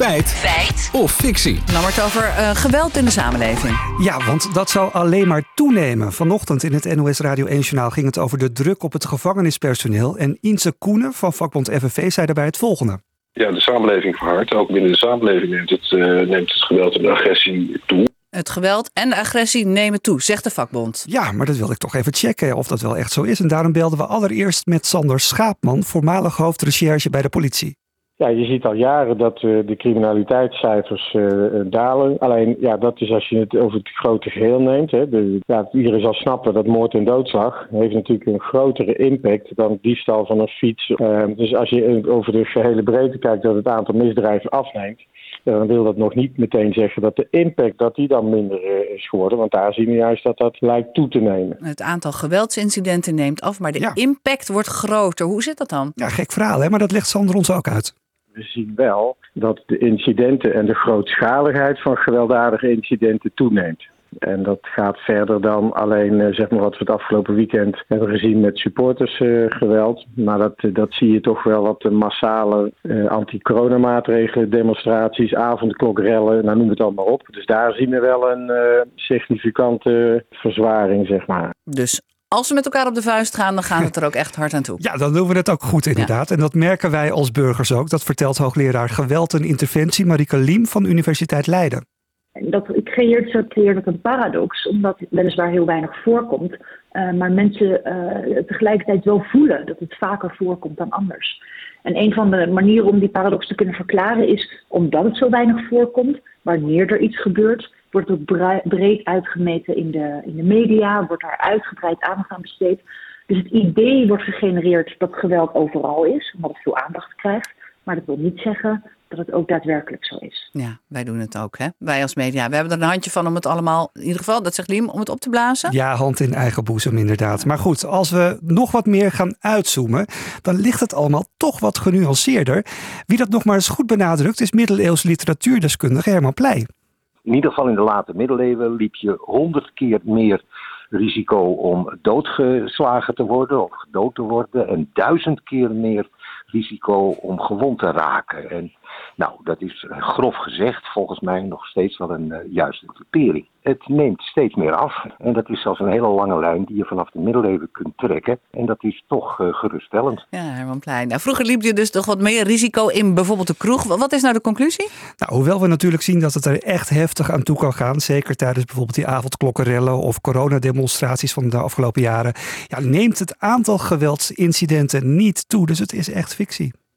Feit. Feit. Of fictie. Dan wordt het over uh, geweld in de samenleving. Ja, want dat zou alleen maar toenemen. Vanochtend in het NOS Radio 1 Journaal ging het over de druk op het gevangenispersoneel. En Inse Koenen van vakbond FNV zei daarbij het volgende. Ja, de samenleving verhardt. Ook binnen de samenleving neemt het, uh, neemt het geweld en de agressie toe. Het geweld en de agressie nemen toe, zegt de vakbond. Ja, maar dat wil ik toch even checken of dat wel echt zo is. En daarom belden we allereerst met Sander Schaapman, voormalig hoofdrecherche bij de politie. Ja, je ziet al jaren dat uh, de criminaliteitscijfers uh, dalen. Alleen, ja, dat is als je het over het grote geheel neemt. Hè. De, ja, iedereen zal snappen dat moord en doodslag heeft natuurlijk een grotere impact dan diefstal van een fiets. Uh, dus als je over de gehele breedte kijkt dat het aantal misdrijven afneemt, dan wil dat nog niet meteen zeggen dat de impact dat die dan minder is geworden. Want daar zien we juist dat dat lijkt toe te nemen. Het aantal geweldsincidenten neemt af, maar de ja. impact wordt groter. Hoe zit dat dan? Ja, gek verhaal, hè? maar dat legt Sander ons ook uit we zien wel dat de incidenten en de grootschaligheid van gewelddadige incidenten toeneemt. En dat gaat verder dan alleen zeg maar wat we het afgelopen weekend hebben gezien met supportersgeweld. Maar dat, dat zie je toch wel wat de massale uh, anti-coronamaatregelen, demonstraties, avondklokrellen, nou noem het allemaal op. Dus daar zien we wel een significante verzwaring, zeg maar. Dus als we met elkaar op de vuist gaan, dan gaat het er ook echt hard aan toe. Ja, dan doen we het ook goed inderdaad. Ja. En dat merken wij als burgers ook. Dat vertelt hoogleraar geweld en interventie Marike Liem van de Universiteit Leiden. Dat creëert, zo creëert dat een paradox, omdat het weliswaar heel weinig voorkomt. Uh, maar mensen uh, tegelijkertijd wel voelen dat het vaker voorkomt dan anders. En een van de manieren om die paradox te kunnen verklaren is omdat het zo weinig voorkomt, wanneer er iets gebeurt, wordt het breed uitgemeten in de, in de media, wordt daar uitgebreid aandacht aan besteed. Dus het idee wordt gegenereerd dat geweld overal is, omdat het veel aandacht krijgt. Maar dat wil niet zeggen dat het ook daadwerkelijk zo is. Ja, wij doen het ook, hè? Wij als media. We hebben er een handje van om het allemaal, in ieder geval, dat zegt Liem, om het op te blazen. Ja, hand in eigen boezem, inderdaad. Maar goed, als we nog wat meer gaan uitzoomen, dan ligt het allemaal toch wat genuanceerder. Wie dat nog maar eens goed benadrukt, is middeleeuws literatuurdeskundige Herman Pleij. In ieder geval in de late middeleeuwen liep je honderd keer meer risico om doodgeslagen te worden of gedood te worden en duizend keer meer risico om gewond te raken. En nou, dat is grof gezegd volgens mij nog steeds wel een uh, juiste typering. Het neemt steeds meer af en dat is zelfs een hele lange lijn die je vanaf de middeleeuwen kunt trekken. En dat is toch uh, geruststellend. Ja, Herman Plein. Nou, vroeger liep je dus toch wat meer risico in bijvoorbeeld de kroeg. Wat is nou de conclusie? Nou, hoewel we natuurlijk zien dat het er echt heftig aan toe kan gaan, zeker tijdens bijvoorbeeld die avondklokkenrellen of coronademonstraties van de afgelopen jaren, ja, neemt het aantal geweldsincidenten niet toe. Dus het is echt fictie.